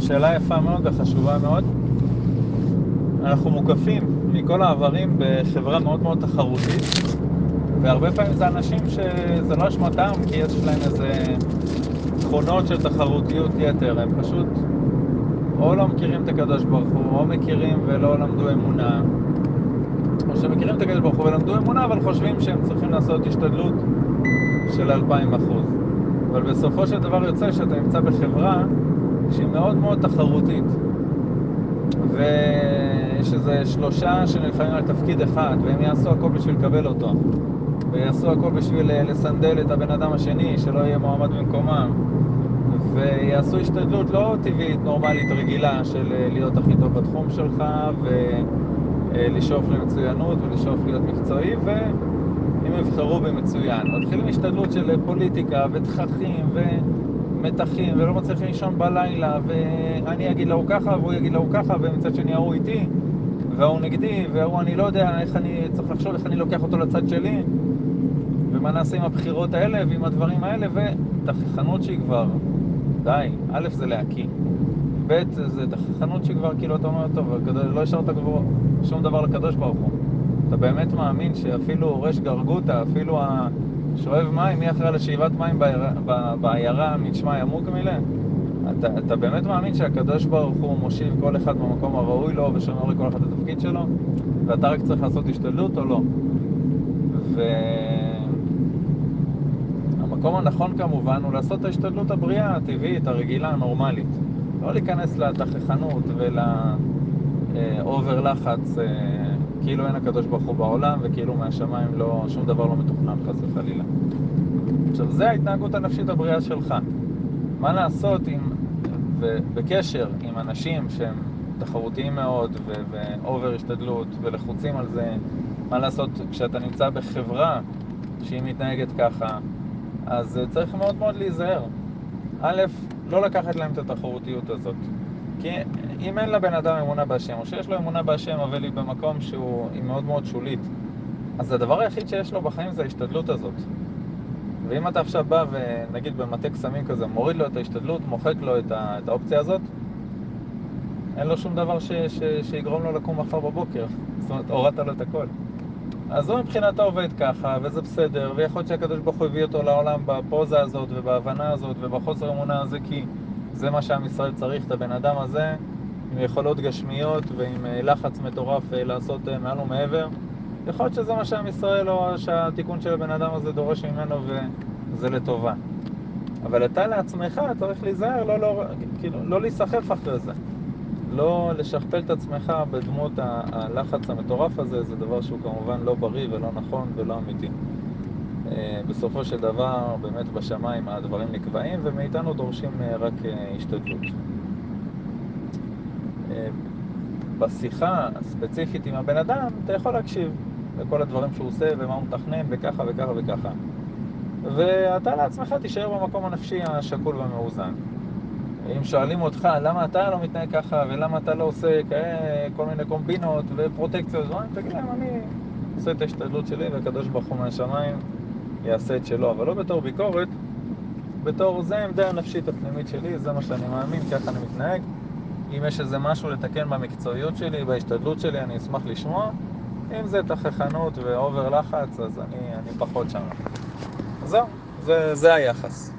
שאלה יפה מאוד וחשובה מאוד. אנחנו מוקפים מכל העברים בחברה מאוד מאוד תחרותית, והרבה פעמים זה אנשים שזה לא אשמתם, כי יש להם איזה תכונות של תחרותיות יתר, הם פשוט או לא מכירים את הקדוש ברוך הוא, או מכירים ולא למדו אמונה, או שמכירים את הקדוש ברוך הוא ולמדו אמונה, אבל חושבים שהם צריכים לעשות השתדלות של אלפיים אחוז. אבל בסופו של דבר יוצא שאתה נמצא בחברה שהיא מאוד מאוד תחרותית. ויש איזה שלושה שנלחמים על תפקיד אחד, והם יעשו הכל בשביל לקבל אותו. ויעשו הכל בשביל אה, לסנדל את הבן אדם השני, שלא יהיה מועמד במקומם. ויעשו השתדלות לא טבעית, נורמלית, רגילה, של אה, להיות הכי טוב בתחום שלך, ולשאוף אה, למצוינות ולשאוף להיות מקצועי, ואם יבחרו במצוין. מתחילים השתדלות של פוליטיקה ותככים ומתחים, ולא מצליחים לישון בלילה, ואני אגיד להוא ככה, והוא יגיד להוא ככה, ומצד שני ההוא איתי, וההוא נגדי, וההוא אני לא יודע איך אני צריך לחשוב, איך אני לוקח אותו לצד שלי. ומה נעשה עם הבחירות האלה ועם הדברים האלה, ותכחנות שהיא כבר, די, א' זה להקיא, ב' זה תכחנות שכבר כאילו אתה אומר, טוב, לא השארת כבר שום דבר לקדוש ברוך הוא. אתה באמת מאמין שאפילו רש גרגותא, אפילו השואב מים, מי אחראי לשאיבת מים בעיירה משמע ימוק מילא? אתה, אתה באמת מאמין שהקדוש ברוך הוא מושיב כל אחד במקום הראוי לו ושומר לכל אחד את התפקיד שלו? ואתה רק צריך לעשות השתדלות או לא? ו... המקום הנכון כמובן הוא לעשות את ההשתדלות הבריאה, הטבעית, הרגילה, הנורמלית. לא להיכנס לתככנות ולאובר לחץ, אה, כאילו אין הקדוש ברוך הוא בעולם וכאילו מהשמיים לא, שום דבר לא מתוכנן חס וחלילה. עכשיו, זה ההתנהגות הנפשית הבריאה שלך. מה לעשות עם, בקשר עם אנשים שהם תחרותיים מאוד ואובר השתדלות ולחוצים על זה, מה לעשות כשאתה נמצא בחברה שהיא מתנהגת ככה, אז אה, צריך מאוד מאוד להיזהר. א', לא לקחת להם את התחרותיות הזאת. כי אם אין לבן אדם אמונה בהשם, או שיש לו אמונה בהשם, אבל היא במקום שהוא, מאוד מאוד שולית, אז הדבר היחיד שיש לו בחיים זה ההשתדלות הזאת. ואם אתה עכשיו בא ונגיד במטה קסמים כזה, מוריד לו את ההשתדלות, מוחק לו את, ה, את האופציה הזאת, אין לו שום דבר ש, ש, שיגרום לו לקום מחר בבוקר. זאת אומרת, הורדת לו את הכל. אז הוא מבחינתו עובד ככה, וזה בסדר, ויכול להיות שהקדוש ברוך הוא הביא אותו לעולם בפוזה הזאת, ובהבנה הזאת, ובחוסר אמונה הזה, כי זה מה שעם ישראל צריך, את הבן אדם הזה, עם יכולות גשמיות ועם אה, לחץ מטורף אה, לעשות אה, מעל ומעבר. יכול להיות שזה מה שעם ישראל, או שהתיקון של הבן אדם הזה דורש ממנו, וזה לטובה. אבל אתה לעצמך צריך להיזהר, לא, לא, כאילו, לא להיסחף אחרי זה. לא לשכפל את עצמך בדמות הלחץ המטורף הזה, זה דבר שהוא כמובן לא בריא ולא נכון ולא אמיתי. אה, בסופו של דבר, באמת בשמיים הדברים נקבעים, ומאיתנו דורשים אה, רק אה, השתדלות. בשיחה הספציפית עם הבן אדם, אתה יכול להקשיב לכל הדברים שהוא עושה ומה הוא מתכנן וככה וככה וככה. ואתה לעצמך תישאר במקום הנפשי השקול והמאוזן. אם שואלים אותך למה אתה לא מתנהג ככה ולמה אתה לא עושה כל מיני קומבינות ופרוטקציות, תגיד להם, אני עושה את ההשתדלות שלי והקדוש ברוך הוא מהשמיים יעשה את שלו, אבל לא בתור ביקורת, בתור זה העמדה הנפשית הפנימית שלי, זה מה שאני מאמין, ככה אני מתנהג. אם יש איזה משהו לתקן במקצועיות שלי, בהשתדלות שלי, אני אשמח לשמוע. אם זה תככנות ואובר לחץ, אז אני, אני פחות שם. זהו, זה, זה היחס.